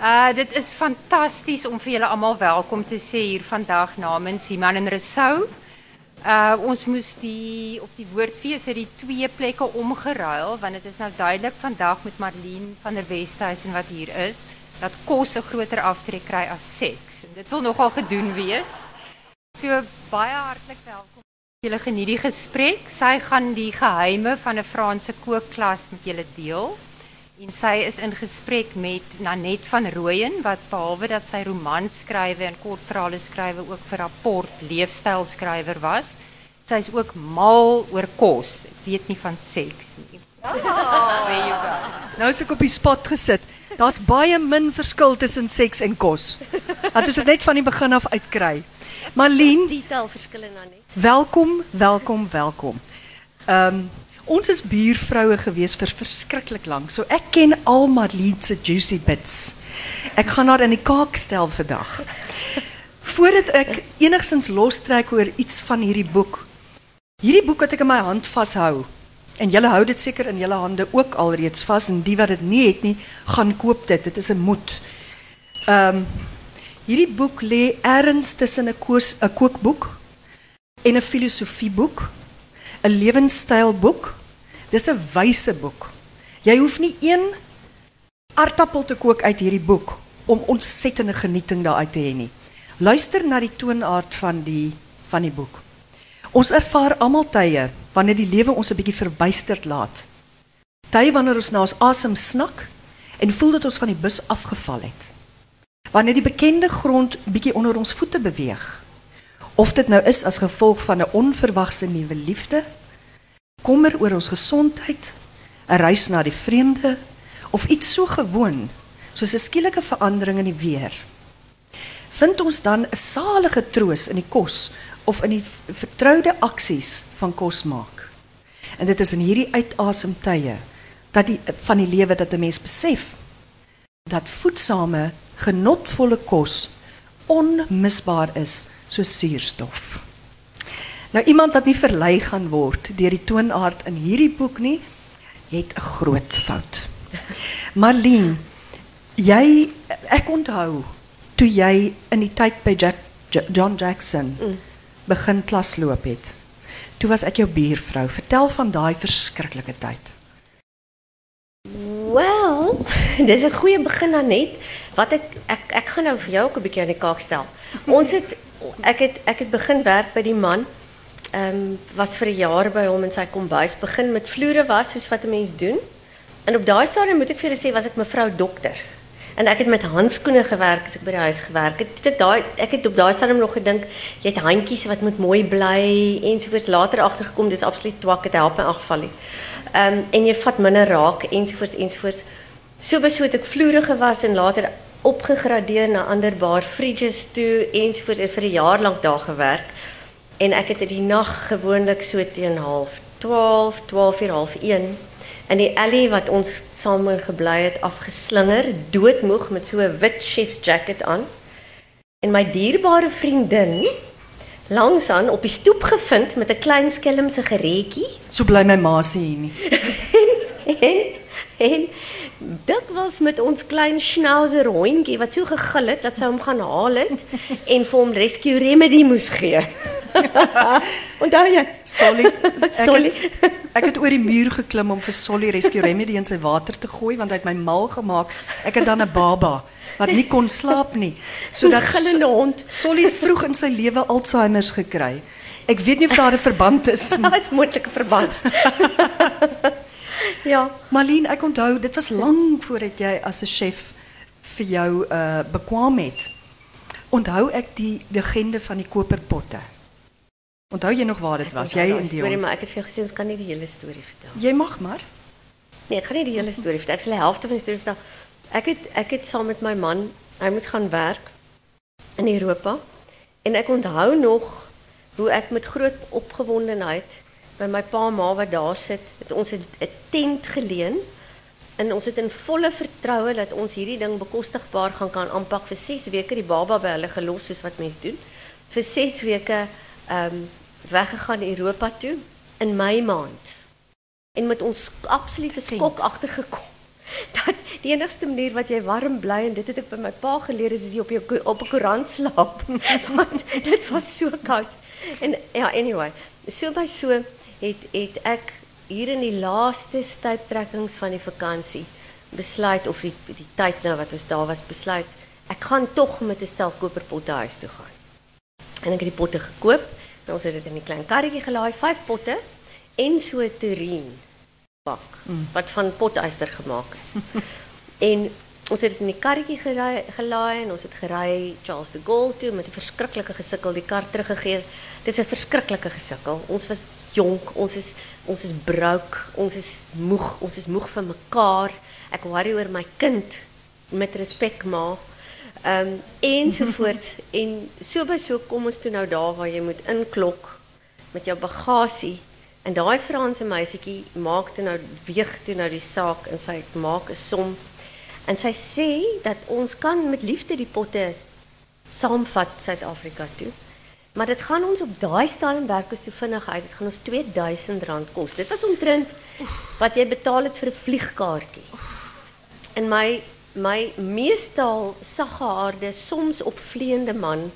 Uh dit is fantasties om vir julle almal welkom te sê hier vandag namens Iman en Resou. Uh ons moes die op die woordfees het die twee plekke omgeruil want dit is nou duidelik vandag met Marlene van der Westhuizen wat hier is dat kos 'n groter aftrek kry as seks. Dit wil nogal gedoen wees. So baie hartlik welkom. Julle geniet die gesprek. Sy gaan die geheime van 'n Franse kookklas met julle deel. En sy is in gesprek met Nanet van Rooyen wat behalwe dat sy romans skrywe en kortverhale skrywe ook vir rapport leefstylskrywer was. Sy is ook mal oor kos. Ek weet nie van seks nie. There you go. Nou is ek op die spot gesit. Daar's baie min verskil tussen seks en kos. Dat is dit net van die begin af uitkry. Marlene, detail verskille dan net. Welkom, welkom, welkom. Ehm um, ons is buurvroue gewees vir verskriklik lank. So ek ken al Marlene se juicy bits. Ek gaan haar in die kaak stel. Voordat ek enigstens lostrek oor iets van hierdie boek. Hierdie boek wat ek in my hand vashou. En julle hou dit seker in julle hande ook alreeds vas en die wat dit nie het nie, gaan koop dit. Dit is 'n moed. Ehm hierdie boek lê ergens tussen 'n 'n kookboek en 'n filosofieboek, 'n lewenstylboek. Dis 'n wyse boek. Jy hoef nie een aardappel te kook uit hierdie boek om ontsettende genieting daaruit te hê nie. Luister na die toonaard van die van die boek. Ons ervaar almal tye wanneer die lewe ons 'n bietjie verbuisterd laat. Tye wanneer ons na ons asem snak en voel dat ons van die bus afgeval het. Wanneer die bekende grond bietjie onder ons voete beweeg. Of dit nou is as gevolg van 'n onverwagse nuwe liefde, kommer oor ons gesondheid, 'n reis na die vreemde of iets so gewoon soos 'n skielike verandering in die weer. Vind ons dan 'n salige troos in die kos of in die vertroude aksies van kos maak. En dit is in hierdie uitasemtye dat die van die lewe dat 'n mens besef dat voedsame, genotvolle kos onmisbaar is soos suurstof. Nou iemand wat nie verlei gaan word deur die toonaard in hierdie boek nie, het 'n groot fout. Marlene, jy ek onthou toe jy in die tyd by Jack, John Jackson mm. begin klasloop het. Toe was ek jou buurvrou. Vertel van daai verskriklike tyd. Wel, dis 'n goeie begin dan net. Wat ek ek ek gaan nou vir jou ook 'n bietjie aan die kaak stel. Ons het ek het ek het begin werk by die man. Um, was vir 'n jaar by hom in sy kombuis begin met vloere was soos wat 'n mens doen. En op daai stadium moet ek vir julle was ek mevrou dokter. En ek het met handskoene gewerk as ek by die huis gewerk het. Ek daai ek het op daai stadium nog gedink jy het handjies wat moet mooi bly ensovoorts later agtergekom dis absoluut twak het help my afval en jy vat minder raak ensovoorts ensovoorts. So besoek ek vloere gewas en later opgegradeer na ander bar fridges toe ensovoorts vir 'n jaar lank daar gewerk. En ek het die nag gewoonlik so teen half 12, 12 uur half 1 in die alley wat ons saam gebly het afgeslinger, doodmoeg met so 'n wit chef's jacket aan. En my dierbare vriendin langsaan op die stoep gevind met 'n klein skelmse geretjie. So bly my ma se hier nie. en en dit was met ons klein schnauzer hondjie wat so gegil het dat sy hom gaan haal het en vir hom rescue remedy moes gee. Onthou jy? Solly. Solly. Ek het oor die muur geklim om vir Solly rescue remedy in sy water te gooi want hy het my mal gemaak. Ek het dan 'n baba wat nie kon slaap nie. So dat gillende hond Solly vroeg in sy lewe Alzheimer's gekry. Ek weet nie of daar 'n verband is nie. Is moontlike verband. ja. Marlene, ek onthou dit was lank voordat jy as 'n chef vir jou uh bekwam het. Onthou ek die legende van die koperpotte. Onthou jy nog waar dit was? Jy en die storie, maar ek het vir jou gesê ons kan nie die hele storie vertel. Jy mag maar. Nee, ek gaan nie die hele storie vertel. Ek sal die helfte van die storie vertel. Ek het ek het saam met my man, hy moes gaan werk in Europa. En ek onthou nog hoe ek met groot opgewondenheid by my pa en ma wat daar sit, het ons 'n tent geleen en ons het in volle vertroue dat ons hierdie ding bekostigbaar gaan kan aanpak vir 6 weke die baba by hulle gelos soos wat mens doen. Vir 6 weke ehm um, weggegaan Europa toe in Mei maand. En met ons absolute skok agtergekom dat die enigste manier wat jy warm bly en dit het ek by my pa geleer is as jy op jou op 'n koerant slaap. Want dit was so koud. En ja, anyway, so by so het het ek hier in die laaste stuiptrekkings van die vakansie besluit of die die tyd nou wat ons daar was besluit ek gaan tog met 'n stel koperpotte huis toe gaan. En ek het die potte gekoop. En ons het dit in 'n klein karretjie gelaai, vyf potte en so 'n terrien bak wat van potyster gemaak is. en ons het in die karretjie gelaai en ons het gery Charles de Gaulle toe met 'n verskriklike gesukkel die kar teruggegee. Dit is 'n verskriklike gesukkel. Ons was jonk, ons is ons is brouk, ons is moeg, ons is moeg vir mekaar. Ek worry oor my kind met respek maar Ehm um, ensovoorts en so by so kom ons toe nou daar waar jy moet inklok met jou bagasie en daai Franse meisietjie maak toe nou weeg toe nou die saak en sy maak 'n som en sy sê dat ons kan met liefde die potte saamvat Suid-Afrika toe. Maar dit gaan ons op daai stadium werk is toe vinnig uit. Dit gaan ons R2000 kos. Dit was omtrent wat jy betaal het vir 'n vliegkaartjie. En my my meestal saggehaarde, soms opvleende man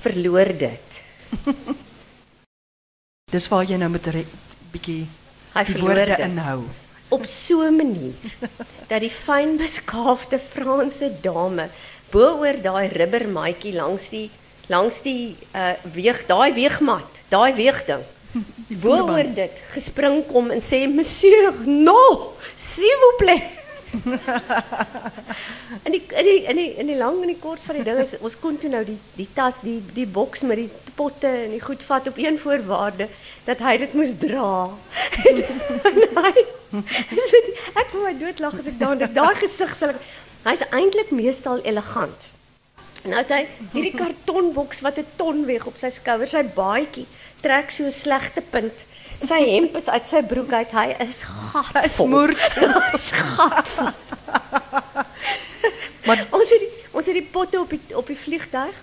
verloor dit. Dis waar jy nou met 'n bietjie Hy die verloor dit. inhou. Op so 'n manier dat die fyn beskaafde Franse dame bo-oor daai rubbermaatjie langs die langs die uh weeg daai weegmat, daai weegding. Bo-oor dit gespring kom en sê monsieur, "Non, s'il vous plaît." En die in die in die in die lang en die kort van die ding is ons kon toe nou die die tas, die die boks met die potte en die goed vat op een voorwaarde dat hy dit moes dra. en ek wou my doodlag as ek daaraan dink. Daai gesig sal hy's eintlik meestal elegant. Nou hy hierdie kartonboks wat 'n ton weeg op sy skouers, sy baadjie trek so 'n slegte punt. Sy hemp is uit sy broek uit. Hy is gatvol. moerd. Hy's gatvol. Maar Ons het die, ons het die potte op die op die vliegtuig.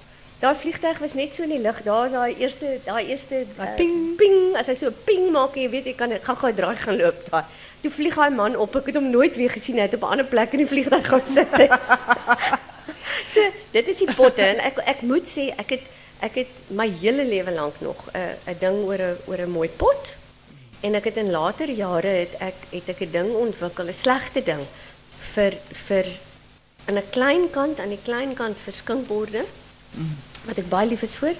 Daai vliegtuig was net so in die lug. Daar is daai eerste daai eerste uh, ping ping as hy so ping maak jy weet jy kan gou-gou draai gaan loop daai. Toe vlieg hy man op. Ek het hom nooit weer gesien. Hy het op 'n ander plek in die vliegtuig gaan sit. so, dit is die potte en ek ek moet sê ek het ek het my hele lewe lank nog 'n uh, 'n ding oor 'n oor 'n mooi pot. En ek het in later jare het ek het ek 'n ding ontwikkel, 'n slegte ding vir vir aan 'n klein kant aan die klein kant vir skinkborde wat ek baie lief is vir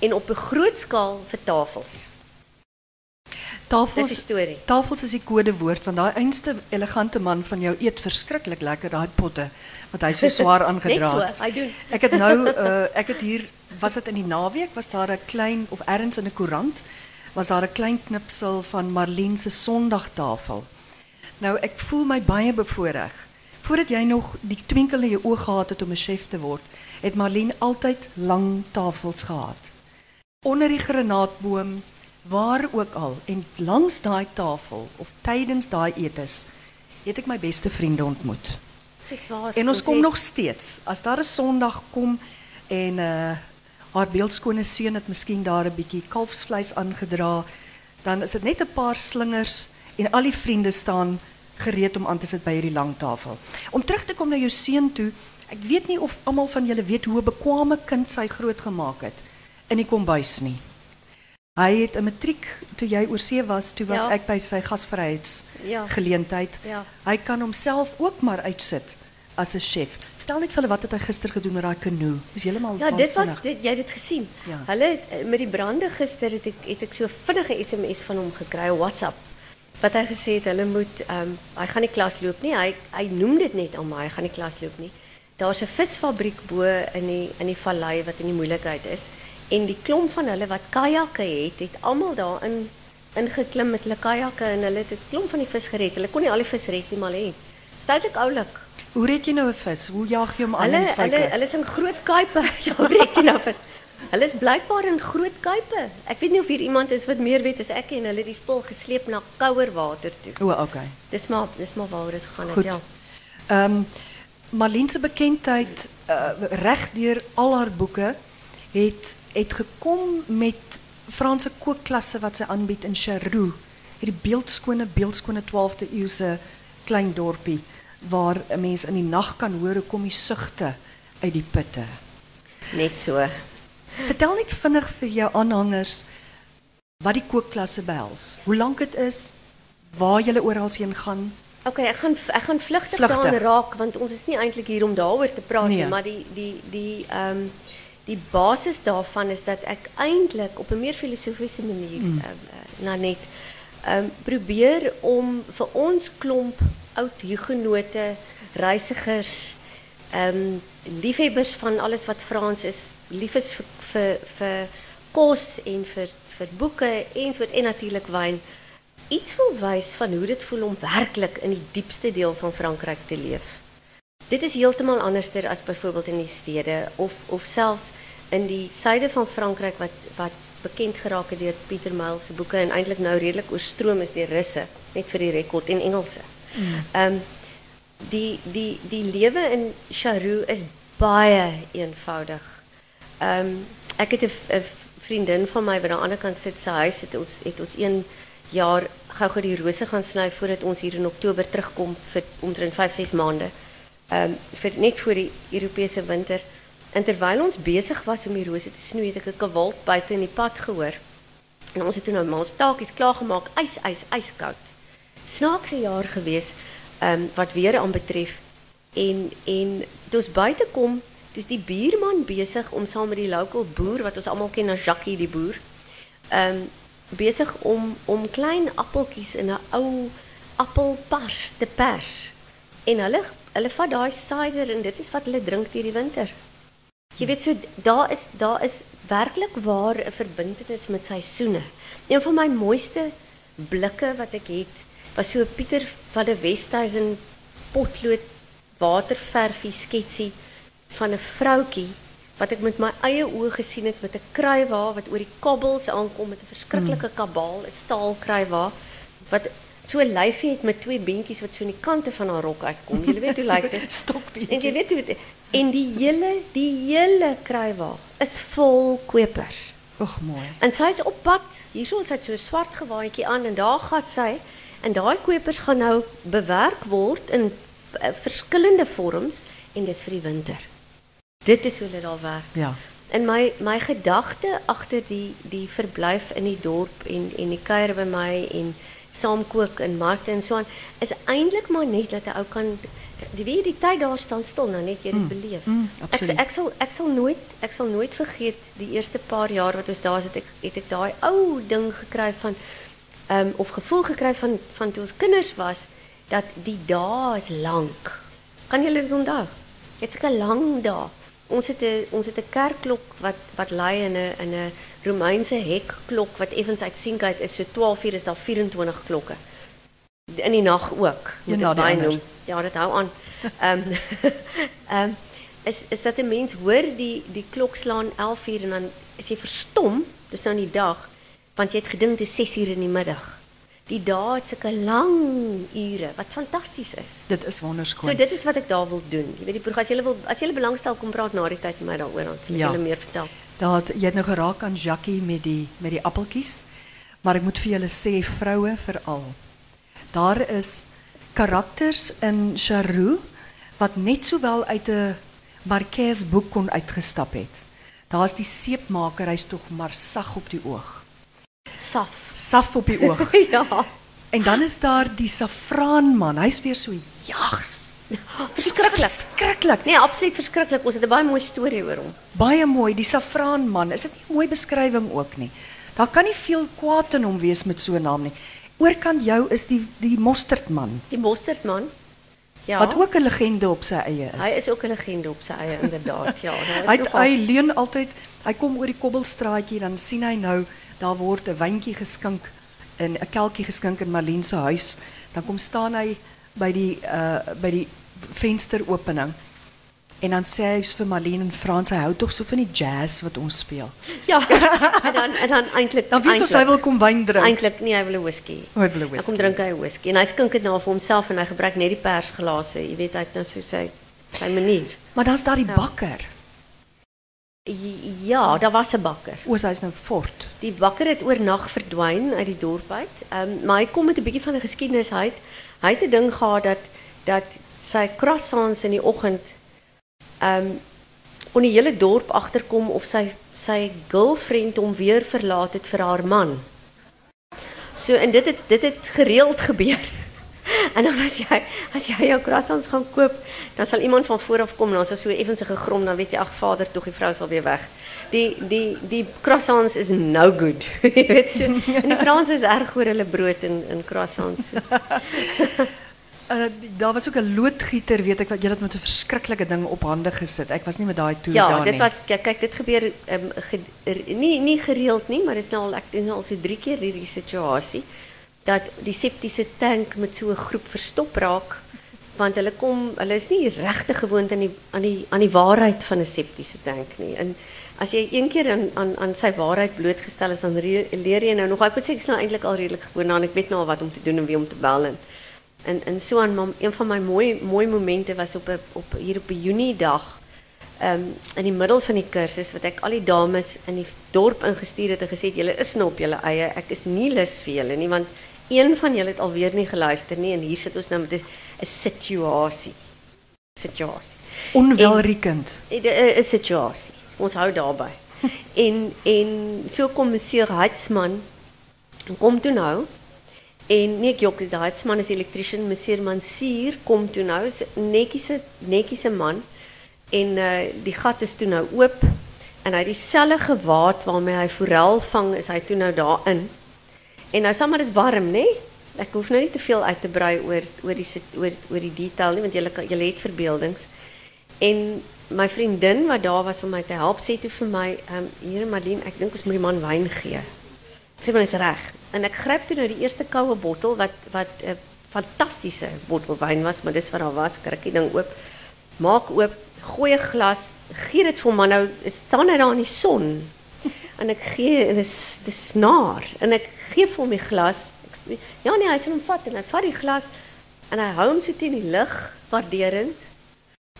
en op 'n groot skaal vir tafels. Tafels die storie. Tafels is die kodewoord want daai einste elegante man van jou eet verskriklik lekker daai potte wat hy so swaar aangedra Net so, het. hy doen. Ek het nou uh, ek het hier was dit in die naweek was daar 'n klein of ergens in 'n koerant was daar 'n klein knipsel van Marlene se Sondagtafel. Nou ek voel my baie bevoordeel. Voordat jy nog die twinkel in jou oë gehad het om 'n chef te word, het Marlene altyd lang tafels gehad. Onder die granaatboom, waar ook al en langs daai tafel of tydens daai etes het ek my beste vriende ontmoet. Dis waar. En ons kom het- nog steeds. As daar 'n Sondag kom en uh haar beeldskone seun het miskien daar 'n bietjie kalfsvleis aangedra, dan is dit net 'n paar slingers en al die vriende staan gereed om aan te sit by hierdie lang tafel. Om terug te kom na jou seun toe, ek weet nie of almal van julle weet hoe 'n bekwame kind sy grootgemaak het in die kombuis nie. Hy het 'n matriek toe jy oor see was, toe was Ja. ek by sy gasvryheids Ja. geleentheid. Ja. Hy kan homself ook maar uitsit as 'n chef. Vertel net hulle wat het hy gister gedoen met daai kanoe. Dis heeltemal Ja, dit was dit jy het dit gesien. Ja. Hulle het, eh, met die brande gister het ek het ek so vinnige SMS van hom gekry op WhatsApp. Wat hy gesê het hulle moet ehm um, hy gaan nie klas loop nie. Hy hy noem dit net maar hy gaan nie klas loop nie. Daar's 'n visfabriek bo in die in die vallei wat in die moeilikheid is en die klomp van hulle wat kajakke het, het almal daarin ingeklim met hulle kajakke en hulle het 'n klomp van die vis gered. Hulle kon nie al die vis red nie, maar hulle het. Oulik. Hoe red jy nou 'n vis? Hoe jaag jy hom aan Hulle in hulle vyke? hulle is in groot kuipe. Ja, red jy nou vis. Hulle is blykbaar in groot kuipe. Ek weet nie of hier iemand is wat meer weet as ek en hulle het die spul gesleep na kouer water toe. O, okay. Dis maar dis maar waaroor dit gaan het, Goed. ja. Ehm um, Marlene se bekendheid uh, reg deur al haar boeke het het gekom met Franse kookklasse wat sy aanbied in Charroux, hierdie beeldskone beeldskone 12de eeuse klein dorpie waar 'n mens in die nag kan hoor hoe kom die sugte uit die putte. Net so. Vertel net vinnig vir jou aanhangers wat die kookklasse behels. Hoe lank dit is, waar jy oral heen gaan. Oké, okay, ek gaan ek gaan vlugtig Vlugtig. daaraan raak want ons is nie eintlik hier om daaroor te Nee. maar die die die ehm die basis daarvan is dat ek eintlik op 'n meer filosofiese manier mm. uh, net ehm probeer om vir ons klomp oud hugenote, reisigers, ehm liefhebbers van alles wat Frans is, lief is vir vir vir kos en vir vir boeke en natuurlik wyn iets wil wys van hoe dit voel om werklik in die diepste deel van Frankryk te leef. Dit is heeltemal anderster as byvoorbeeld in die stede of of selfs in die suide van Frankryk wat wat bekend geraak het deur Pieter Myl se boeke en eintlik nou redelik oorstroom is deur Russe, net vir die rekord en Engelse. Ehm die die die lewe in Charroux is baie eenvoudig. Ehm ek het 'n 'n vriendin van my wat aan die ander kant sit se huis het ons het ons een jaar gou-gou die rose gaan sny voordat ons hier in Oktober terugkom vir omtrent 5 6 maande. Ehm vir net voor die Europese winter. En terwyl ons besig was om die rose te snoei, het ek 'n geweld buite in die pad gehoor. En ons het toe nou maar ons taakies klaargemaak, ys ys. Snaakse jaar gewees ehm wat weer aanbetref en en toe ons buite kom, dis die buurman besig om saam met die local boer wat ons almal ken as Jackie die boer, ehm besig om om klein appeltjies in 'n ou appelpars te pers. En hulle hulle vat daai cider en dit is wat hulle drink deur die winter. Jy weet so daar is daar is werklik waar 'n verbintenis met seisoene. Een van my mooiste blikke wat ek het was so Pieter van der Westhuizen potlood waterverfie sketsie van 'n vroutjie wat ek met my eie oë gesien het met 'n kruiwa wat oor die kabbels aankom met 'n verskriklike kabaal, 'n staal kruiwa wat so 'n lyfie het met twee beentjies wat so aan die kante van haar rok uitkom. Jy weet hoe lyk dit? Stokbeentjie. En jy weet hoe en die hele die hele kruiwa is vol kwepers. Ag mooi. En sy is op pad. Hierso sy het so 'n swart gewaadjie aan en daar gaan sy en daai kwepers gaan nou bewerk word in uh, verskillende vorms en dis vir die winter. Dit is hoe dit daar werk. Ja. En my my gedagte agter die die verblyf in die dorp en en die kuier by my en saamkook en markte en so aan is eintlik maar net dat 'n ou kan die weet die tyd daar staan stil nou net jy dit beleef. mm, ek absoluut. ek sal ek sal nooit ek sal nooit vergeet die eerste paar jaar wat ons daar het ek het ek daai ou ding gekry van ehm of gevoel gekry van van toe ons kinders was dat die dae is lank. Kan julle dit onthou? Dit's 'n lang dag. Ons het 'n ons het 'n kerkklok wat wat lui in 'n in 'n Romeinse hekklok wat effens uitsienkheid is. So 12 uur is daar 24 klokke. In die nag ook. Een Moet na ek die ander. bynoem. Ja, dit hou aan. Ehm ehm is is dat 'n mens hoor die die klok slaan 11 uur en dan is jy verstom. Dis nou in die dag want jy het gedink dit is 6 uur in die middag. Die dae het sulke lang ure wat fantasties is. Dit is So wonderskoon. dit is wat ek daar wil doen. Jy weet die program as jy wil as jy belangstel kom praat na die tyd met my daaroor dan sal ek Ja. julle meer vertel. Daar jy het nou geraak aan Jackie met die met die appeltjies. Maar ek moet vir julle sê vroue veral. Daar is karakters in Charroux wat net sowel uit 'n Marquez boek kon uitgestap het. Daar's die seepmaker, hy's tog maar sag op die oog. Saf. Saf op die oog. ja. en dan is daar die saffraanman. Hy's weer so jags. Verskriklik. Verskriklik. Nee, absoluut verskriklik. Ons het 'n baie mooi storie oor hom. Baie mooi, die saffraanman. Is dit nie 'n mooi beskrywing ook nie? Daar kan nie veel kwaad in hom wees met so 'n naam nie. Oorkant jou is die die mosterdman Die mosterdman. Ja. wat ook 'n legende op sy eie is. Hy is ook 'n legende op sy eie inderdaad. Ja, daar is hy, nogal- hy leun altyd, hy kom oor die kobbelstraatjie dan sien hy nou daar word 'n wyntjie geskink en 'n kelkie geskink in Marlene se huis. Dan kom staan hy by die uh by die vensteropening. En dan sê hy vir Marlene en Frans, hy hou tog so van die jazz wat ons speel. Ja. en dan en dan eintlik Dan weet ons hy wil kom wyn drink. eintlik nee, hy wil 'n whisky. Hy wil 'n Hy whisky. kom drink hy 'n whisky en hy skink dit nou vir homself en hy gebruik net die persglase. Jy weet hy het nou so sy sy manier. Maar dan's daar die bakker. Ja, daar was 'n bakker. Oos hy's nou fort. Die bakker het oornag verdwyn uit die dorp uit. Ehm maar hy kom met 'n bietjie van 'n geskiedenis uit. Hy het 'n ding gehad dat dat sy croissants in die oggend ehm um, kon die hele dorp agterkom of sy sy girlfriend hom weer verlaat het vir haar man. So en dit het dit het gereeld gebeur. En dan as jy as jy jou croissants gaan koop, dan sal iemand van voor af kom en dan sal so effens gegrom, dan weet jy ag vader tog die vrou sal weer weg. Die die die croissants is no good. Jy weet so. En die Franse is erg oor hulle brood en en croissants. Uh, daar was ook een loodgieter, weet ik, wat je dat met een verschrikkelijke ding op handen gezet. Ik was niet met die toe Ja, dit nie. was ja, kyk dit gebeur um, ge, er, nie gereeld nie, maar dit is nou al doen al so 3 keer hierdie situasie dat die septiese tank met so 'n groep verstop raak want hulle kom hulle is nie regtig gewoond aan die aan die aan die waarheid van 'n septiese tank nie. En as jy een keer aan aan aan sy waarheid blootgestel is dan leer jy nou nog ek moet sê is nou eintlik al redelik gewoond aan ek weet nou al wat om te doen en wie om te bel en en en so aan mam, een van my mooi mooi momente was op op hier op 'n Junie dag um, in die middel van die kursus wat ek al die dames in die dorp ingestuur het en gesê het is nou op julle eie. Ek is nie lus vir julle nie want een van julle het alweer nie geluister nie en hier sit ons nou met 'n 'n situasie. Situasie. Onwelriekend. 'n 'n 'n situasie. Ons hou daarby. en en so kom monsieur Heitzman kom toe nou en nee jok, die Heitzman is elektriesien, monsieur Mansier kom toe nou, is 'n netjiese netjiese man en uh, die gat is toe nou oop en hy het dieselfde gewaad waarmee hy forel vang is hy toe nou daarin. En nou sommer is warm, nê? Nee? Ek hoef nou nie te veel uit te brei oor oor die oor oor die detail nie want julle julle het verbeeldings. En my vriendin wat daar was om my te help sê toe vir my, ehm um, hier Marlene, ek dink ons moet die man wyn gee. Sê maar is reg. En ek gryp toe nou die eerste koue bottel wat wat 'n fantastiese bottel wyn was, maar dis wat daar was, kry ek die ding oop. Maak oop, gooi 'n glas, gee dit vir hom, nou staan hy daar in die son. En ek gee en dis dis snaar en ek gee vir hom die glas. Ek, ja nee, hy sê hom vat en hy vat die glas en hy hou hom so teen die lig waarderend.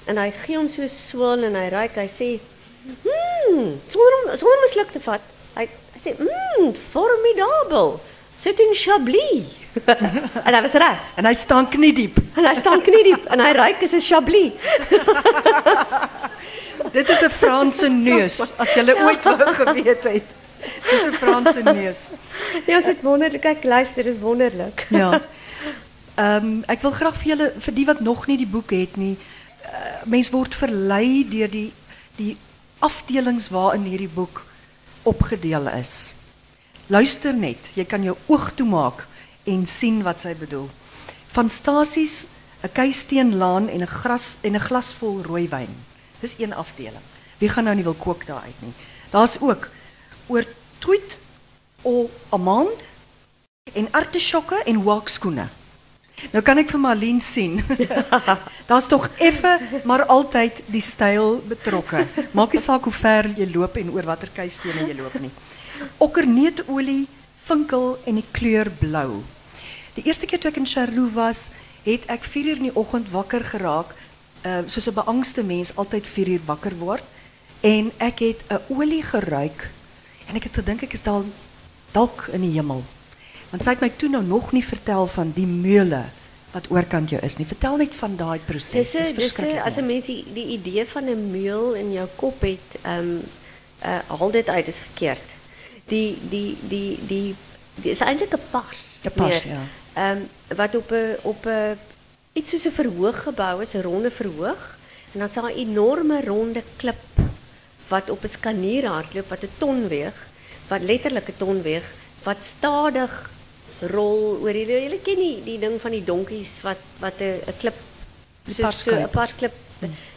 En hy gee hom so swil en hy ruik, hy sê, "Hm, sonder om sonder om 'n sluk te vat." Hy, hy sê, "Hm, formidabel. Sit in Chablis." en hy was reg. En hij staan kniediep. En hy staan kniediep en hy ruik is 'n Chablis. Dit is een Franse neus, als jullie ooit wel geweet het. Dit is een Franse neus. Ja, dit wonderlik. Kyk, luister, is wonderlik. Ja. Ehm ek wil graag vir julle vir die wat nog nie die boek het nie, uh, mens word verlei deur die die afdelings waarin hierdie boek opgedeel is. Luister net, jy kan jou oog toemaak en sien wat sy bedoel. Van stasies, 'n keisteenlaan en 'n gras en 'n glas vol rooiwyn. Dis een afdeling. Wie gaan nou nie wil kook daar uit nie. Daar's ook oor tweet of amande en artisjokke en. Nou kan ek vir Marlene sien. Daar's tog effe maar altyd die styl betrokke. Maak nie saak hoe ver jy loop en oor watter keistene jy loop nie. Okkerneetolie, vinkel en die kleur blou. Die eerste keer toe ek in Charlotte was, het ek 4 uur in die oggend wakker geraak, uh, soos 'n beangste mens altyd 4 uur wakker word, en ek het 'n olie geruik en ek het gedink ek is dalk dalk in die hemel. Want sy het my toe nou nog nie vertel van die meule wat oorkant jou is nie. Vertel net van daai proses. Dis verskriklik as 'n mens die, die idee van 'n meul in jou kop het, ehm um, uh, haal dit uit is verkeerd. Die die die die, die is eintlik 'n pars. 'n meer. ja. Ehm wat op 'n op 'n iets soos 'n verhoog gebou is, 'n ronde verhoog en dan is daar 'n enorme ronde klip wat op 'n skanier hardloop wat 'n ton weeg, wat letterlik 'n ton weeg, wat stadig rol oor die julle ken nie die ding van die donkies wat wat 'n 'n klip soos so 'n parsklip.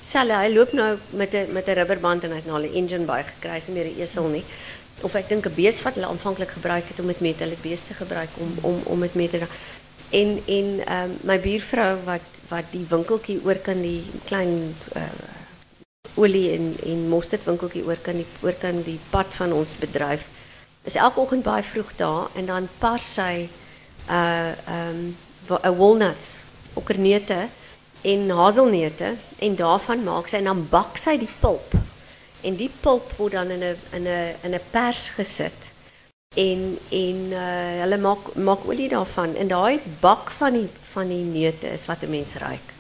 selle hy loop nou met 'n met 'n rubberband en hy het nou al 'n engine bygekry, hy's nie meer 'n esel nie. Of ek dink 'n bees wat hulle aanvanklik gebruik het om dit met hulle beeste gebruik om om om dit met te. En en um, my buurvrou wat wat die winkeltjie oor die klein uh, olie en en mosterdwinkeltjie oor kan die oor die pad van ons bedryf is elke oggend baie vroeg daar en dan pars sy uh um, walnuts, okkernete en hazelneute en daarvan maak sy en dan bak sy die pulp. En die pulp word dan in 'n in 'n in 'n pers gesit. En en uh hulle maak maak olie daarvan en daai bak van die van die neute is wat 'n mens ruik.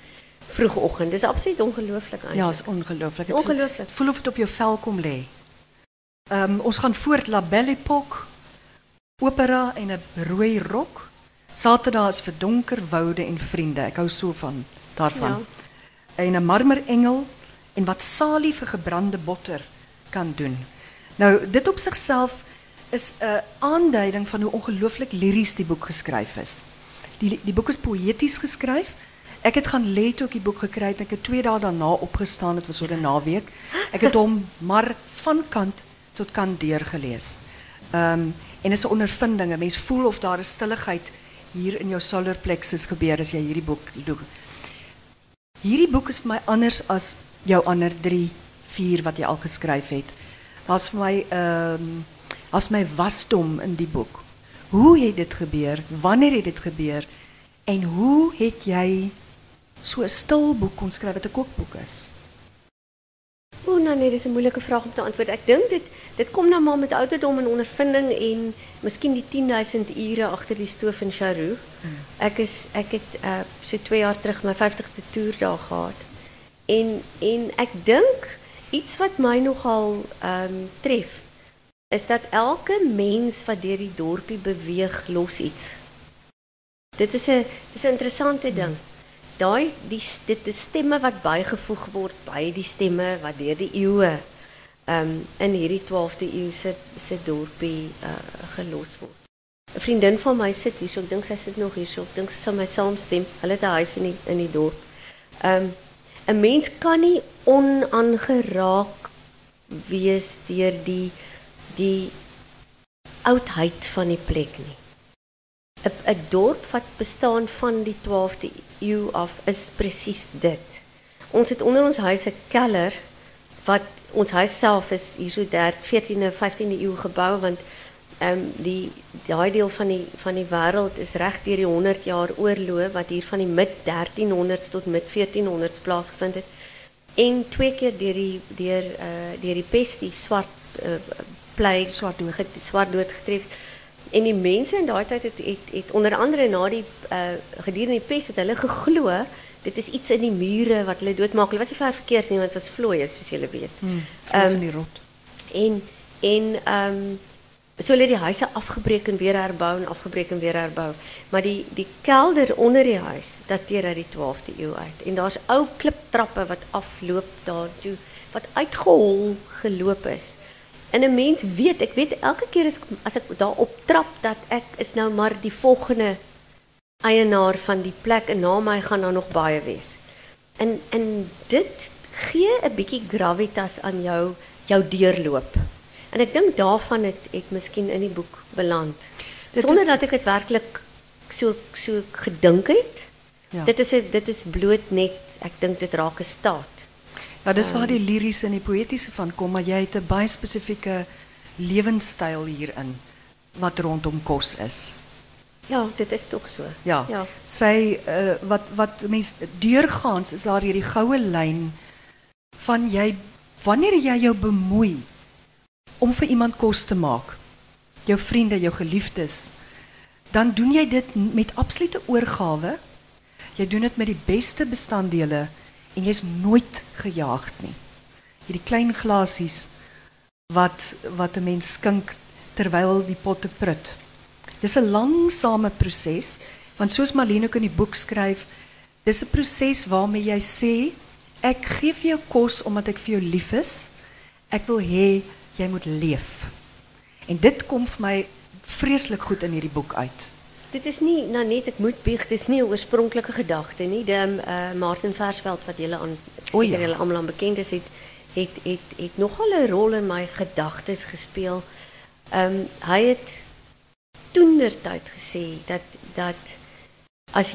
vroegoggend. Dis absoluut ongelooflik Ja, is ongelooflijk. Is ongelooflik. Voel of het op je vel kom lê. Ehm ons gaan voort La Belle Époque, opera en 'n rooi rok. Saterdag is vir donker woude en vriende. Ek hou so van daarvan. Ja. En 'n marmerengel en wat Salie vir gebrande botter kan doen. Nou, dit op sigself is 'n aanduiding van hoe ongelooflik liries die boek geskryf is. Die die boek is poëties geskryf. Ek het gaan lê toe ek die boek gekry het. Ek het 2 dae daarna opgestaan. Dit was oor 'n naweek. Ek het hom maar van kant tot kant deurgelees. Ehm um, en is 'n ondervinding. 'n Mens voel of daar 'n stilligheid hier in jou solar plexus gebeur as jy hierdie boek doen. Hierdie boek is vir my anders as jou ander 3, 4 wat jy al geskryf het. Daar's vir my ehm um, as my wasdom in die boek. Hoe het dit gebeur? Wanneer het dit gebeur? En hoe het jy so 'n stil boek kon skryf wat 'n kookboek is? O, nou nee, dis 'n moeilike vraag om te antwoord. Ek dink dit dit kom nou maar met ouderdom en ondervinding en miskien die 10000 ure agter die stoof in Charou. Ek is ek het uh so 2 jaar terug my 50ste toer daar gehad. En en ek dink iets wat my nogal ehm um, tref is dat elke mens wat deur die dorpie beweeg los iets. Dit is 'n dis 'n interessante ding. Daai die dit is stemme wat bygevoeg word by die stemme wat deur die eeue um, in hierdie 12de eeu se se dorpie uh, gelos word. 'n Vriendin van my sit hier, so ek dink sy sit nog hier, so ek dink sy sal my saamstem. Hulle het 'n huis in die in die dorp. Um 'n mens kan nie onaangeraak wees deur die die oudheid van die plek nie. 'n dorp wat bestaan van die 12de eeu af is presies dit. Ons het onder ons huis 'n keller wat ons huis self is hier so 14de 15de eeu gebou want ehm um, die daai deel van die van die wêreld is reg deur die 100 jaar oorlog wat hier van die mid 1300s tot mid 1400s plaasgevind het en twee keer deur die deur uh deur die pes die swart uh, plague Swart dood. swart dood getref. En die mense in daai tyd het, het het onder andere na die uh gedurende die pes het hulle geglo dit is iets in die mure wat hulle doodmaak. Hulle was nie ver verkeerd nie want dit was vlooie soos julle weet. Hmm, Ehm, van die rot. En en ehm um, so hulle die huise afgebreek en weer herbou en afgebreek en weer herbou. Maar die die kelder onder die huis dateer uit die 12de eeu uit. En daar's ou kliptrappe wat afloop daartoe wat uitgehol geloop is. En 'n mens weet, ek weet elke keer as ek as ek daarop trap dat ek is nou maar die volgende eienaar van die plek en na my gaan daar nog baie wees. En en dit gee 'n bietjie gravitas aan jou jou deurloop. En ek dink daarvan het het miskien in die boek beland. Dit Sonder is- dat ek dit werklik so so gedink het. Ja. Dit is dit is bloot net ek dink dit raak 'n staat. Ja, dis waar die liriese en die poëtiese van kom, maar jy het 'n baie spesifieke lewenstyl hierin wat rondom kos is. Ja, dit is tog so. Ja. Ja. Sy uh, wat wat mense deurgaans is daar hierdie goue lyn van jy wanneer jy jou bemoei om vir iemand kos te maak, jou vriende, jou geliefdes, dan doen jy dit met absolute oorgawe. Jy doen dit met die beste bestanddele en jy's nooit gejaagd nie. Hierdie klein glasies wat wat 'n mens skink terwyl die potte prut. Dis 'n langsame proses want soos Malene ook in die boek skryf, dis 'n proses waarmee jy sê ek gee vir jou kos omdat ek vir jou lief is. Ek wil hê jy moet leef. En dit kom vir my vreeslik goed in hierdie boek uit. Dit is nie nou net ek moet bieg, dit is nie 'n oorspronklike gedagte nie. Die uh, Martin Versveld wat julle aan O, ja. aan bekend is het het het het nogal 'n rol in my gedagtes gespeel. Ehm um, hy het toentertyd gesê dat dat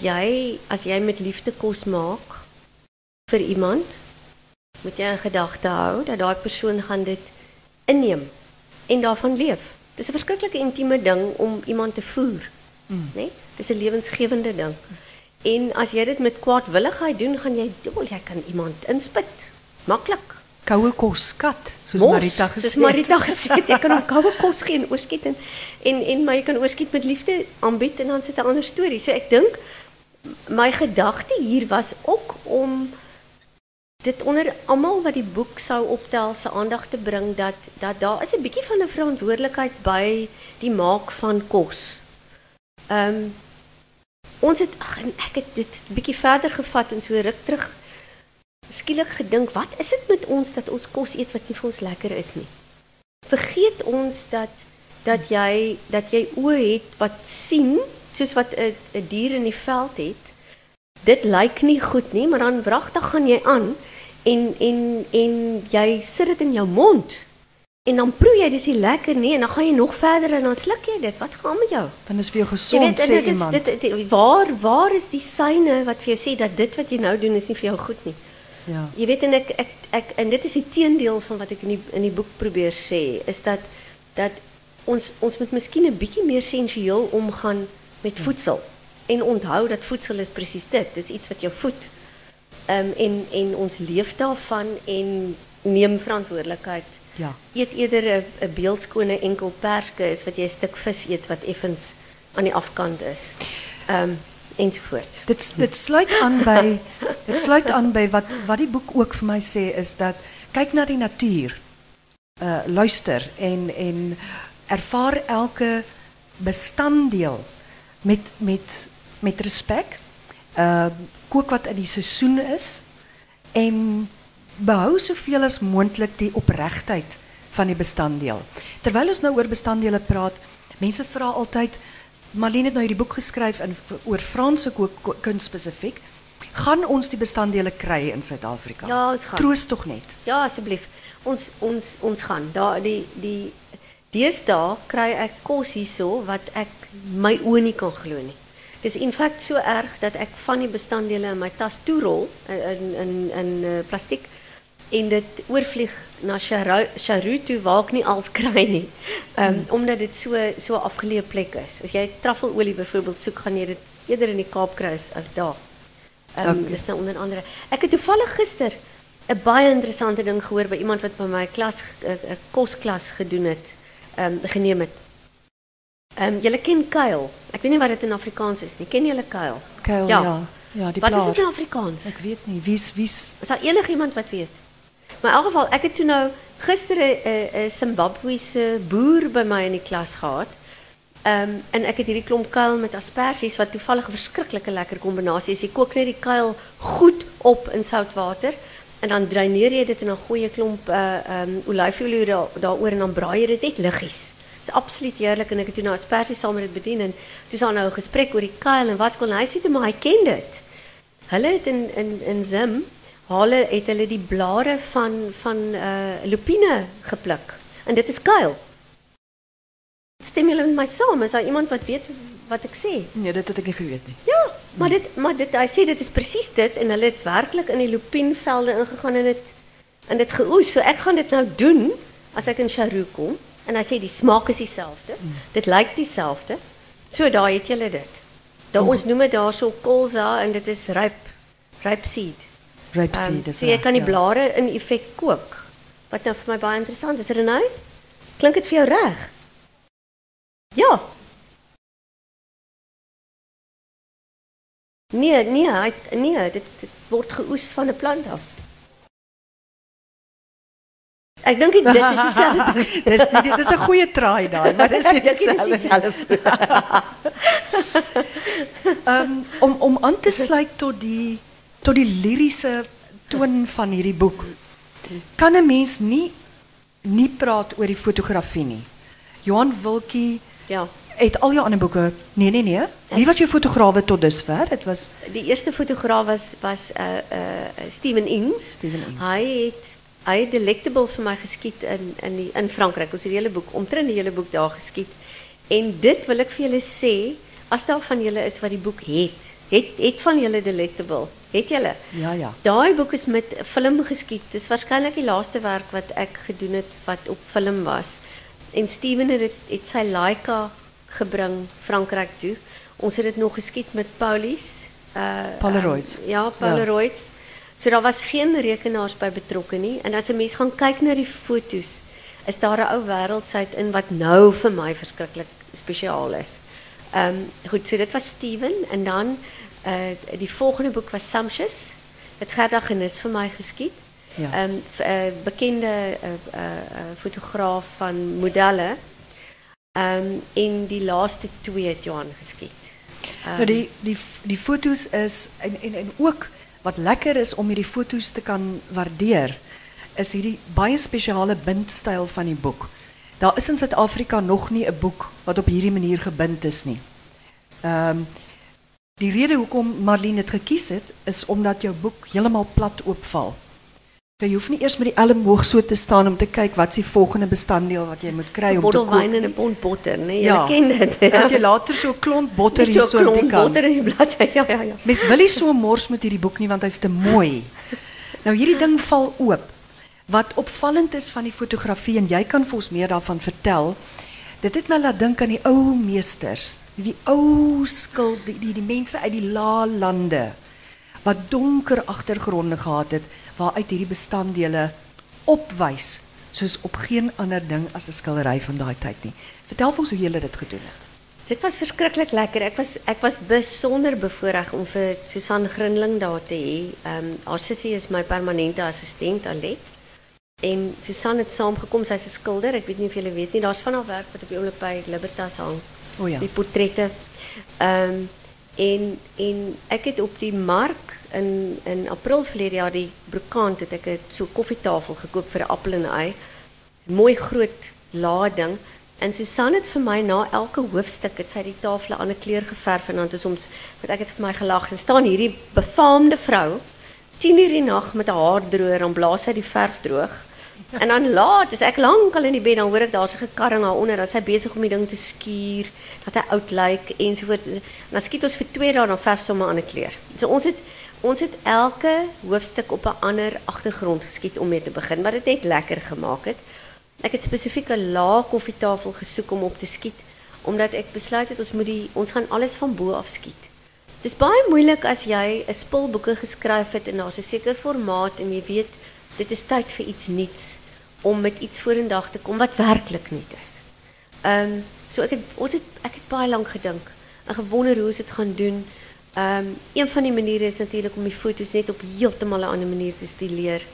jy as jy met liefde kos maak vir iemand moet jy in gedagte hou dat daai persoon gaan dit inneem en daarvan leef. Dis 'n verskriklike intieme ding om iemand te voer. Mm. Nee? Dis 'n lewensgewende ding. En as jy dit met kwaadwilligheid doen, gaan jy jy kan iemand inspit. Maklik. Koue kos skat, soos Mos, Marita gesê Soos het. Marita gesê het, jy kan hom koue kos gee en oorskiet en en en maar jy kan oorskiet met liefde aanbied en dan sit 'n ander storie. So ek dink my gedagte hier was ook om dit onder almal wat die boek sou optel se aandag te bring dat dat daar is 'n bietjie van 'n verantwoordelikheid by die maak van kos. Ehm um, ons het ag ek het dit 'n bietjie verder gevat en so ruk terug skielik gedink, wat is dit met ons dat ons kos eet wat nie vir ons lekker is nie? Vergeet ons dat dat jy dat jy oë het wat sien soos wat 'n 'n dier in die veld het. Dit lyk nie goed nie, maar dan wragtig gaan jy aan en en en jy sit dit in jou mond. En dan proe jy dis nie lekker nie en dan gaan jy nog verder en dan sluk jy dit. Wat gaan met jou? Dan is vir jou gesond weet, sê dit iemand. Dit, dit, waar waar is die syne wat vir jou sê dat dit wat jy nou doen is nie vir jou goed nie? Ja. Jy weet en ek ek ek en dit is die teendeel van wat ek in die in die boek probeer sê is dat dat ons ons moet miskien 'n bietjie meer sensueel omgaan met voedsel en onthou dat voedsel is presies dit. Is iets wat jou voed. Ehm um, en en ons leef daarvan en neem verantwoordelikheid. Ja. Eet eerder 'n beeldskone enkel perske is wat jy 'n stuk vis eet wat effens aan die afkant is. Ehm um, ensovoorts. Dit dit sluit aan by dit sluit aan by wat wat die boek ook vir my sê is dat kyk na die natuur. Uh luister en en ervaar elke bestanddeel met met met respek. Uh kook wat in die seisoen is en behou soveel as moontlik die opregtheid van die bestanddeel. Terwyl ons nou oor bestanddele praat, mense vra altyd Marlene het nou hierdie boek geskryf in oor Franse kookkuns spesifiek. Gaan ons die bestanddele kry in Suid-Afrika? Ja, ons gaan. Troos tog net. Ja, asseblief. Ons ons ons gaan. Daar die die deesdae kry ek kos hierso wat ek my oë nie kan glo nie. Dis in feite so erg dat ek van die bestanddele in my tas toerol in in in uh, plastiek en dit oorvlieg na Charou toe waar ek nie als kry nie. Um, hmm. omdat dit so so afgeleë plek is. As jy truffelolie byvoorbeeld soek, gaan jy dit eerder in die Kaap kry as daar. Ehm um, okay. dis nou onder andere. Ek het toevallig gister 'n baie interessante ding gehoor by iemand wat by my klas 'n kosklas gedoen het. Ehm um, geneem het. Ehm um, julle ken kuil. Ek weet nie wat dit in Afrikaans is nie. Ken julle kuil? Kuil ja. ja. Ja, die Wat is dit in Afrikaans? Ek weet nie. Wie's wie's Is daar enigiemand wat weet? Maar in elk geval, ek het toe nou gister 'n 'n Zimbabwese boer by my in die klas gehad. Ehm en ek het hierdie klomp kuil met asperges wat toevallig 'n verskriklike lekker kombinasie is. Jy kook net die kuil goed op in soutwater en dan dreineer jy dit en dan gooi jy 'n klomp uh um, daaroor en dan braai jy dit net. Dit is absoluut heerlik en ek het toe nou asperges saam met dit bedien en toe is nou 'n gesprek oor die kuil en wat kon hy sê toe maar hy ken dit. Hulle het in in in Zim hulle het hulle die blare van van uh lupine gepluk. En dit is kuil. Stem julle met my saam? Is daar iemand wat weet wat ek sê? Nee, dit het ek nie geweet nie. Ja, maar dit maar dit hy sê dit is presies dit en hulle het werklik in die lupinvelde ingegaan en dit en dit geoes. So ek gaan dit nou doen as ek in Charou kom en hy sê die smaak is dieselfde. Mm. Dit lyk dieselfde. So daai het julle dit. Daar ons noem dit daarso colza en dit is ryp ryp seed. Rapeseed um, so jy kan die ja. blare in effek kook. Wat nou vir my baie interessant is, Renay. Klink dit vir jou reg? Ja. Nee, nee, hy nee, dit, dit word geoes van 'n plant af. Ek dink dit is dieselfde. dis nie dis 'n goeie traai daai, maar dis nie dieselfde. um, om om aan te sluit tot die tot die liriese toon van hierdie boek. Kan 'n mens nie nie praat oor die fotografie nie. Johan Wilkie ja, het al jou ander boeke. Nee, nee, nee. Wie was jou fotograaf tot dusver? Dit was die eerste fotograaf was was uh uh Steven Ings. Steven Ings. Hy het hy het Delectable vir my geskiet in in die in Frankryk. Ons het die hele boek omtrent die hele boek daar geskiet. En dit wil ek vir julle sê, as daar van julle is wat die boek het, het het van julle Delectable Het julle? Ja, ja. Daai boek is met film geskiet. Dis waarskynlik die laaste werk wat ek gedoen het wat op film was. En Steven het het sy Leica gebring Frankryk toe. Ons het dit nog geskiet met Paulies. Uh Polaroids. Um, ja, Polaroids. Ja. So daar was geen rekenaars by betrokke nie en as 'n mens gaan kyk na die fotos, is daar 'n ou wêreldsheid in wat nou vir my verskriklik spesiaal is. Ehm um, goed, so dit was Steven en dan Uh, die volgende boek was Samsjes. Het Gerda Genis vir my geskied. Ja. Ehm um, bekende uh, fotograaf van modelle. Ehm um, in die laaste twee het Johan geskied. Um, nou die die die foto's is en en en ook wat lekker is om hierdie foto's te kan waardeer is hierdie baie spesiale bindstyl van die boek. Daar is in Suid-Afrika nog nie 'n boek wat op hierdie manier gebind is nie. Ehm um, die rede hoekom Marlene dit gekies het is omdat jou boek heeltemal plat oopval. Je hoeft niet eerst met die elleboog zo te staan om te kijken wat is die volgende bestanddeel wat je moet krijgen. Bottel wijn en een pond boter, nee, ja. het. Ja. Dat je later zo klont boter hier zo op die kant. boter in die ja, ja, ja. Mens wil nie so mors met hierdie boek nie want hy's te mooi. Nou hierdie ding val oop. Wat opvallend is van die fotografie en jy kan vir ons meer daarvan vertel. Dit het my laat dink aan die ou meesters, die ou skuld die die, die mense uit die lae lande wat donker agtergronde gehad het waaruit hierdie bestanddele opwys soos op geen ander ding as 'n skildery van daai tyd nie. Vertel ons hoe julle dit gedoen het. Dit was verskriklik lekker. Ek was ek was besonder bevoorreg om vir Susan Grinling daar te hê. Ehm um, haar sussie is my permanente assistent Alet. En Susan het saamgekom, sy's 'n skilder. Ek weet nie of julle weet nie, daar's van haar werk wat op die oomblik by Libertas hang. O ja. Die portrette. Ehm um, en en ek het op die mark in in April verlede jaar die brokant het ek 'n so koffietafel gekoop vir 'n appel en ei. Mooi groot lading. En Susan het vir my na elke hoofstuk het sy die tafel 'n ander kleur geverf en dan het ons wat ek het vir my gelag. Sy staan hierdie befaamde vrou 10 uur die nag met 'n haardroër en blaas sy die verf droog. En dan laat, as ek lankal in die bed dan hoor ek daar's 'n gekarring daaronder, dan sy besig om die ding te skuur, dat hy oud lyk ensovoorts. En dan skiet ons vir 2 dae dan verf sommer 'n ander kleur. So ons het Ons het elke hoofstuk op 'n ander agtergrond geskiet om mee te begin, wat dit net lekker gemaak het. Ek het spesifiek 'n lae koffietafel gesoek om op te skiet omdat ek besluit het ons moet die ons gaan alles van bo af skiet. Dit is baie moeilik as jy 'n spul boeke geskryf het en daar's 'n sekere formaat en jy weet dit is tyd vir iets nuuts om met iets vorendag te kom wat werklik nuut is. Um, so ek het ons het ek het baie lank gedink en gewonder hoe ons dit gaan doen. Um, een van die manieren is natuurlijk om je foto's net op heeltemal een andere manier te stileren.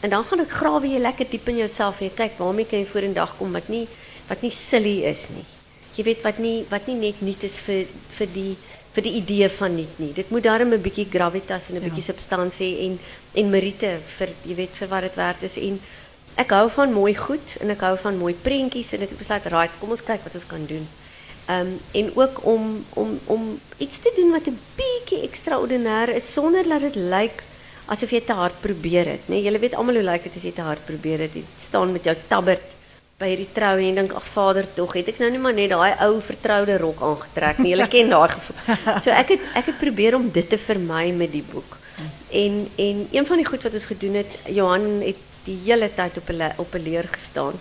En dan gaan ik graven je lekker diep in jezelf en je kijkt waarmee kan je voor een dag komen wat niet wat niet silly is niet. Je weet wat niet wat niet net niet is voor voor die voor die idee van niet niet. Dit moet daarom een beetje gravitas en een ja. beetje substantie en en meriete voor je weet voor wat het waard is en ik hou van mooi goed en ik hou van mooi prentjies en ik besluit right, kom ons kijken wat ons kan doen. Um, en ook om, om, om iets te doen wat een beetje extraordinair is, zonder dat het lijkt alsof je te hard probeert. het. Nee, jullie weten allemaal hoe lijkt het als je te hard probeert. Je staan met jouw tabbert bij die trouw en je denkt, ach vader toch, heb ik nou niet maar net die oude vertrouwde rok aangetrek nie. Jullie kennen daar gevoel. So ek het ek het probeer om dit te vermijden met die boek. En en een van die goed wat ons gedoen het, Johan het die hele tijd op 'n op 'n leer gestaan.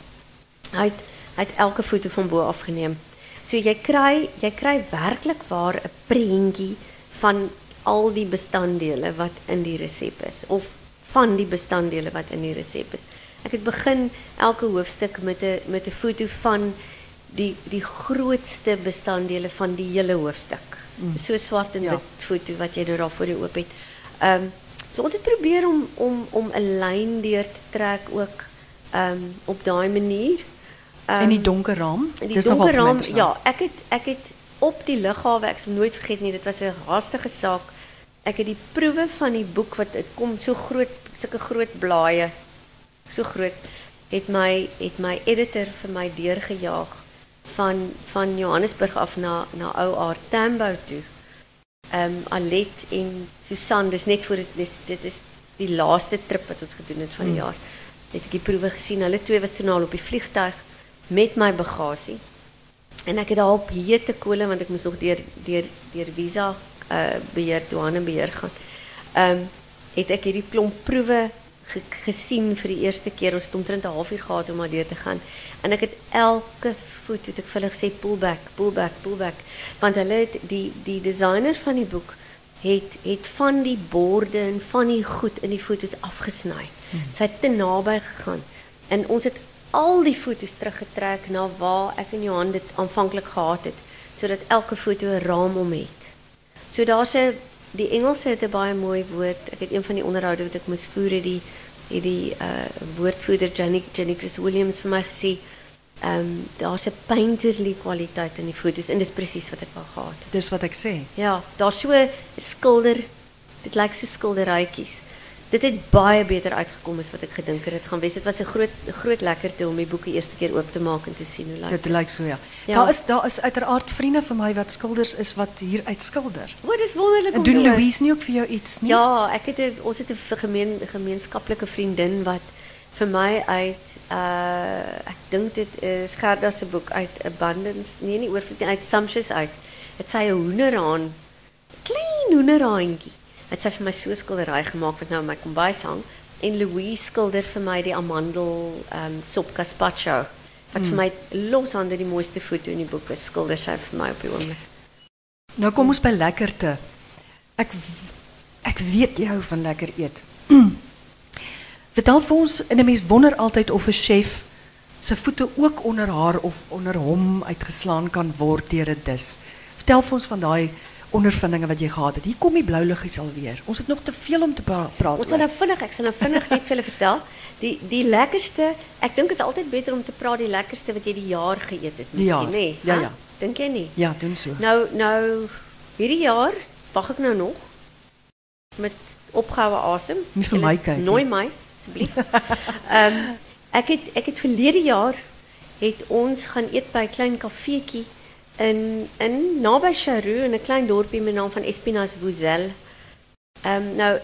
Hy het hy het elke foto van bo afgeneem. So jy kry jy kry werklik waar 'n prentjie van al die bestanddele wat in die resep is of van die bestanddele wat in die resep is. Ek het begin elke hoofstuk met 'n met 'n foto van die die grootste bestanddele van die hele hoofstuk. Mm. So swart en ja. foto wat jy nou daar voor jou oop het. Ehm um, so ons het probeer om om om 'n lyn deur te trek ook ehm um, op daai manier. Um, en die donker raam? Die Dis donker raam, ja, ek het ek het op die lughawe, ek sal nooit vergeet nie, dit was 'n haastige saak. Ek het die proewe van die boek wat dit kom so groot, sulke groot blaaie, so groot, het my het my editor vir my deurgejaag van van Johannesburg af na na ou Aar Tambo toe. Ehm um, Alet en Susan, dis net voor dit dis dit is die laaste trip wat ons gedoen het van die hmm. jaar. Het ek die proewe gesien. Hulle twee was toe al op die vliegtuig met my bagasie. En ek het daar op hete kole want ek moes nog deur deur deur visa uh beheer douane beheer gaan. Ehm um, het ek hierdie klomp proewe ge gesien vir die eerste keer. Ons het omtrent 'n halfuur gehad om maar deur te gaan. En ek het elke foto het ek vir hulle gesê pull back, pull back, pull back. Want hulle het die die designer van die boek het het van die borde en van die goed in die foto's afgesny. Hmm. Sy het te naby gegaan. En ons het al die foto's teruggetrek na waar ek en Johan dit aanvanklik gehad het sodat elke foto 'n raam om het. So daar's 'n die Engelse het 'n baie mooi woord. Ek het een van die onderhoude wat ek moes voer het die het die uh woordvoerder Jenny Jenny Chris Williams vir my gesê. Ehm um, daar's 'n painterly kwaliteit in die foto's en dis presies wat ek wou gehad het. Dis wat ek sê. Ja, daar's so 'n skilder. Dit lyk so skilderytjies. Dit het baie beter uitgekom as wat ek gedink het dit gaan wees. Dit was 'n groot groot lekkerte om die boeke eerste keer oop te maak en te sien hoe lyk Dit dit. lyk so ja. Ja. Daar is daar is uiteraard vriende van my wat skilders is wat hier uitskilder. O, dis wonderlik om te doen hoor. Louise nie ook vir jou iets nie? Ja, ek het 'n ons het 'n gemeen gemeenskaplike vriendin wat vir my uit uh ek dink dit is Gerda se boek uit Abundance, nee nie oorvloed nie, uit Sumptuous uit. Het sy 'n hoenderhaan, klein hoenderhaantjie. Het sy vir my so skildery gemaak wat nou in my kombuis hang en Louise skilder vir my die amandel um sop gazpacho wat vir my loshande die mooiste foto in die boek is. Skilder sy vir my op die oomblik. Nou kom ons by lekkerte. Ek ek weet jy hou van lekker eet. Vertel vir ons en 'n mens wonder altyd of 'n chef se voete ook onder haar of onder hom uitgeslaan kan word deur 'n dis. Vertel vir ons van daai ondervindinge wat jy gehad het. Hier kom die blou liggies alweer. Ons het nog te veel om te pra praat. Ons sal nou vinnig, ek sal nou vinnig net vir julle vertel. Die die lekkerste, ek dink is altyd beter om te praat die lekkerste wat jy die jaar geëet het, miskien, nê? ja, Hè? ja. Dink jy nie? Ja, doen so. Nou nou hierdie jaar wag ek nou nog met opgehoue asem. Nie vir Julle my kyk nie. Nooi my asseblief. Ehm ek het ek het verlede jaar het ons gaan eet by 'n klein kafeetjie in in naby Charroux in 'n klein dorpie met naam van Espinasse Vouzel. Ehm nou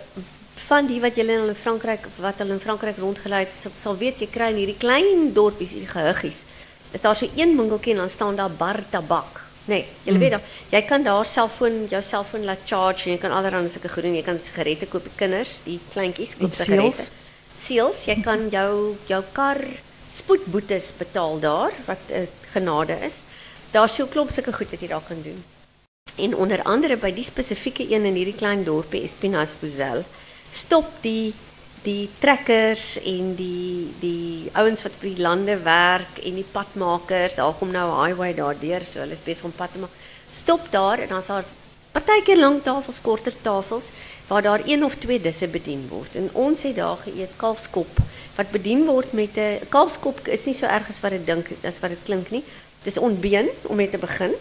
van die wat julle in Frankryk wat hulle in Frankryk rondgelei het, sal, sal weet jy kry in hierdie klein dorpies, hierdie gehuggies. Is daar so een winkeltjie en dan staan daar bar tabak. Nee, julle weet dan, jy kan daar selfoon jou selfoon laat charge en jy kan allerlei sulke goed doen. Jy kan sigarette koop vir kinders, die kleintjies koop sigarette. Seels, jy kan jou jou kar spoedboetes betaal daar wat uh, genade is. Daar's so klomp sulke goed wat jy daar kan doen. En onder andere by die spesifieke een in hierdie klein dorpie Espinas Bozel stop die die trekkers en die die ouens wat by die lande werk en die padmakers, daar kom nou 'n highway daardeur, so hulle is besig om pad te maak. Stop daar en dan's daar partykeer lang tafels, korter tafels waar daar een of twee disse bedien word. En ons het daar geëet kalfskop wat bedien word met 'n kalfskop is nie so erg as wat dit dink as wat dit klink nie. Dis ontbeen om mee te begin.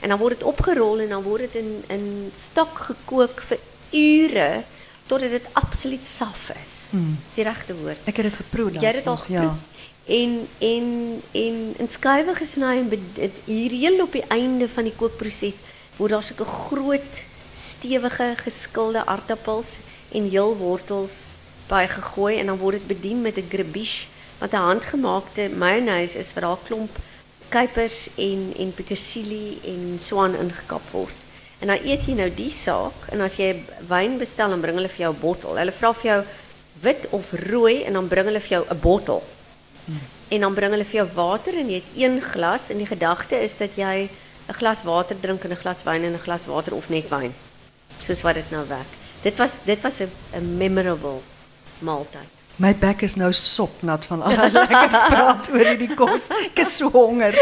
En dan word dit opgerol en dan word dit in in stok gekook vir ure totdat dit absoluut saf is. Hmm. Dis die regte woord. Ek het dit geproe dan. Jy het al geproef. En en en in skywe gesny en be- dit- hier heel op die einde van die kookproses word daar sulke groot stewige geskilde aartappels en heelwortels by gegooi en dan word dit bedien met 'n grebiche wat 'n handgemaakte mayonnaise is daar klomp kuipers en en petersilie en swaan ingekap word. En dan eet jy nou die saak en as jy wyn bestel dan bring hulle vir jou 'n bottel. Hulle vra vir jou wit of rooi en dan bring hulle vir jou 'n bottel. En dan bring hulle vir jou water en jy het een glas en die gedagte is dat jy 'n glas water drink en 'n glas wyn en 'n glas water of net wyn. Soos wat dit nou werk. Dit was dit was 'n 'n memorable maaltyd. My bek is nou sopnat van al die lekker praat oor hierdie kos. Ek is so honger.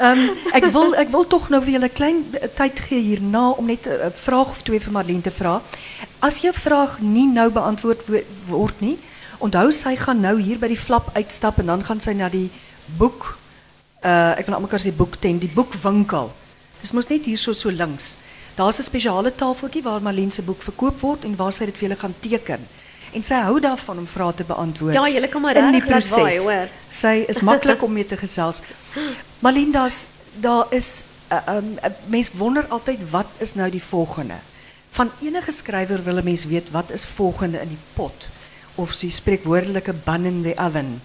Ehm ek wil ek wil tog nou vir julle 'n klein eh, tyd gee hierna om net 'n vraag of twee vir Marlene te vra. As jou vraag nie nou beantwoord wo- word nie, onthou sy gaan nou hier by die flap uitstap en dan gaan sy na die boek uh ek wil aan mekaar sê boektent, die boekwinkel. Dis mos net hier so so links. Daar's 'n spesiale tafeltjie waar Marlene se boek verkoop word en waar sy dit vir julle gaan teken. En sy hou daarvan om vrae te beantwoord. Ja, julle kan maar in die regtig waai, hoor. Sy is maklik om mee te gesels. Malinda's daar is uh, um, mens wonder altyd wat is nou die volgende. Van enige skrywer wil 'n mens weet wat is volgende in die pot of sy spreekwoordelike bun in the oven.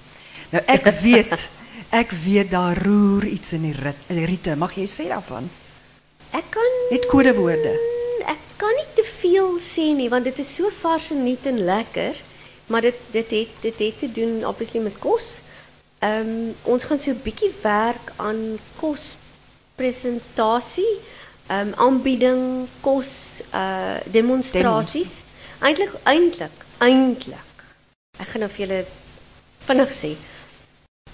Nou ek weet ek weet daar roer iets in die rit, riete. Mag jy sê daarvan? Ek kan Net kodewoorde. Kan nie te veel sê nie want dit is so vars en nuut en lekker, maar dit dit het dit het te doen obviously met kos. Ehm ons gaan so 'n bietjie werk aan kospresentasie, ehm aanbieding, kos uh demonstrasies. Eintlik eintlik eintlik. Ek gaan nou vir julle vinnig sê.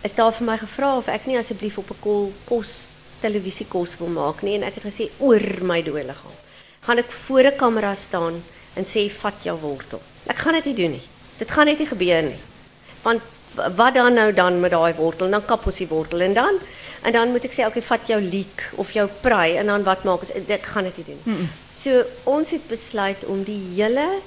Is daar vir my gevra of ek nie asseblief op 'n kol kos televisie kos wil maak nie en ek het gesê oor my dode liggaam. Gaan ek voor 'n kamera staan en sê vat jou wortel. Ek gaan dit nie doen nie. Dit gaan net nie gebeur nie. Want wat dan nou dan met daai wortel? Dan kap ons die wortel en dan en dan moet ek sê okay, vat jou leek of jou prei en dan wat maak ons? Dit gaan ek nie doen. nie. So ons het besluit om die hele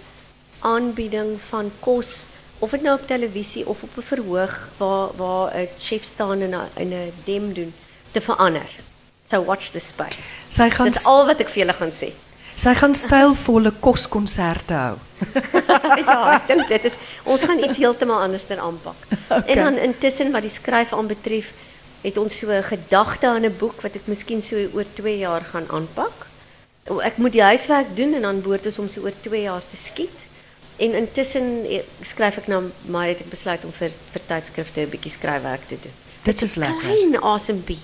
aanbieding van kos of dit nou op televisie of op 'n verhoog waar waar 'n chef staan en 'n 'n dem doen te verander. So watch the space. Sy gaan Dis al wat ek vir julle gaan sê. Sy gaan stylvolle koskonserte hou. ja, ek dink dit is ons gaan iets heeltemal anders ter aanpak. Okay. En dan intussen wat die skryf aanbetref, het ons so 'n gedagte aan 'n boek wat ek miskien so oor 2 jaar gaan aanpak. Ek moet die huiswerk doen en dan behoort ons om so oor 2 jaar te skiet. En intussen eh, skryf ek nou maar het ek besluit om vir vir tydskrifte 'n bietjie skryfwerk te doen. Dit is lekker. Klein asempie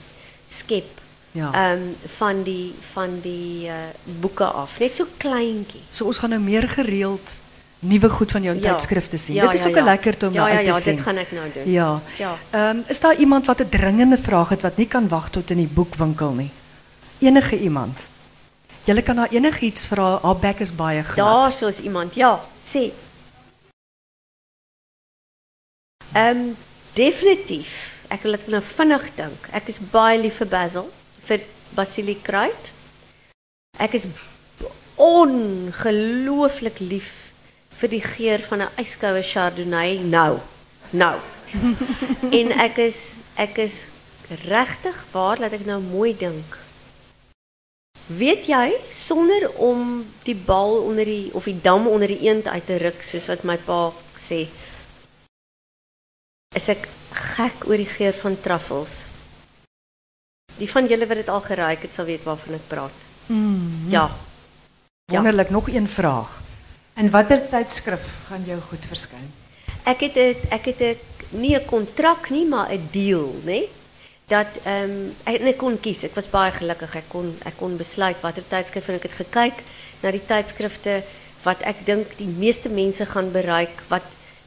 skep. Ja. Ehm van die van die uh, boeke af. Net so kleintjie. So ons gaan nou meer gereeld nuwe goed van jou in Ja. tydskrifte sien. Ja, dit is ja, ook ja. lekker om Ja, ja, uit te ja, sien. dit gaan ek nou doen. Ja. Ja. Ehm is daar iemand wat 'n dringende vraag het wat nie kan wag tot in die boekwinkel nie? Enige iemand. Jy kan haar enigiets vra. Haar bek is baie glad. Daar soos iemand, ja, sê. Ehm definitief. Ek wil dit nou vinnig dink. Ek is baie lief vir basil, vir basiliekruid. Ek is ongelooflik lief vir die geur van 'n yskoue chardonnay nou. Nou. en ek is ek is regtig waar laat ek nou mooi dink. Weet jy sonder om die bal onder die of die dam onder die eend uit te ruk soos wat my pa sê is ek gek oor die geur van truffels. Die van julle wat dit al geruik het sal weet waarvan ek praat. Mm, Ja. ja. Wonderlik, nog een vraag. En watter tydskrif gaan jou goed verskyn? Ek het 'n ek het 'n nie 'n kontrak nie, maar 'n deal, nê? Dat ehm um, ek, kon kies. Ek was baie gelukkig. Ek kon ek kon besluit watter tydskrif en ek het gekyk na die tydskrifte wat ek dink die meeste mense gaan bereik wat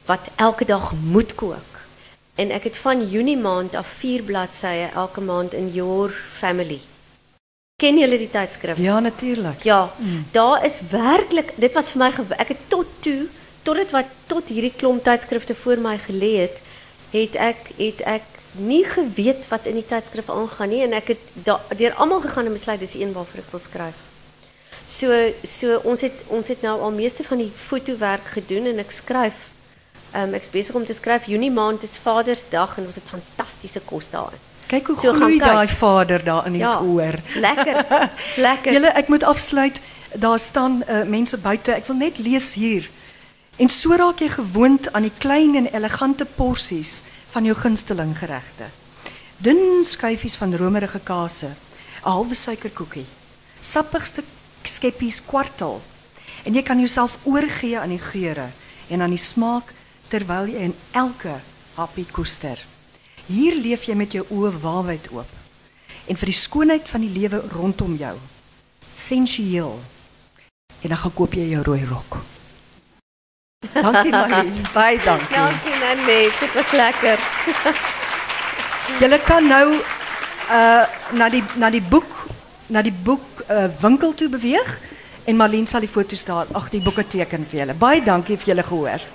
wat elke dag moet kook. En ek het van Junie maand af 4 bladsye elke maand in Your Family. Ken julle die tydskrif? Ja, natuurlik. Ja, daar is werklik, dit was my gew- ek het tot toe tot dit wat tot hierdie klomp tydskrifte voor my gelê het, het ek het ek nie geweet wat in die tydskrif aangaan nie en ek het da- deur almal gegaan en besluit dis die een waarvoor ek wil skryf. So so ons het ons het nou al meeste van die fotowerk gedoen en ek skryf um, ek's besig om te skryf Junie maand is Vadersdag en ons het fantastiese kos daarin. Kyk hoe So kyk. daai vader daar in die Ja. gehoor. Lekker. Lekker. Julle, ek moet afsluit. Daar staan uh, mense buite. Ek wil net lees hier. En so raak jy gewoond aan die klein en elegante porsies van jou gunsteling geregte. Dun skyfies van romerige kase, 'n halwe suikerkoekie, sappigste skeppies kwartel. En jy kan jouself oorgee aan die geure en aan die smaak terwyl jy in elke happie koester. Hier leef jy met jou oë waawyd oop en vir die skoonheid van die lewe rondom jou. Sensueel. En dan gaan koop jy jou rooi rok. Dankie Marie, baie dankie. Dankie Nanet, dit was lekker. Julle kan nou uh na die na die boek na die boek uh, winkel toe beweeg en Marlene sal die foto's daar ag die boeke teken vir julle. Baie dankie vir julle gehoor.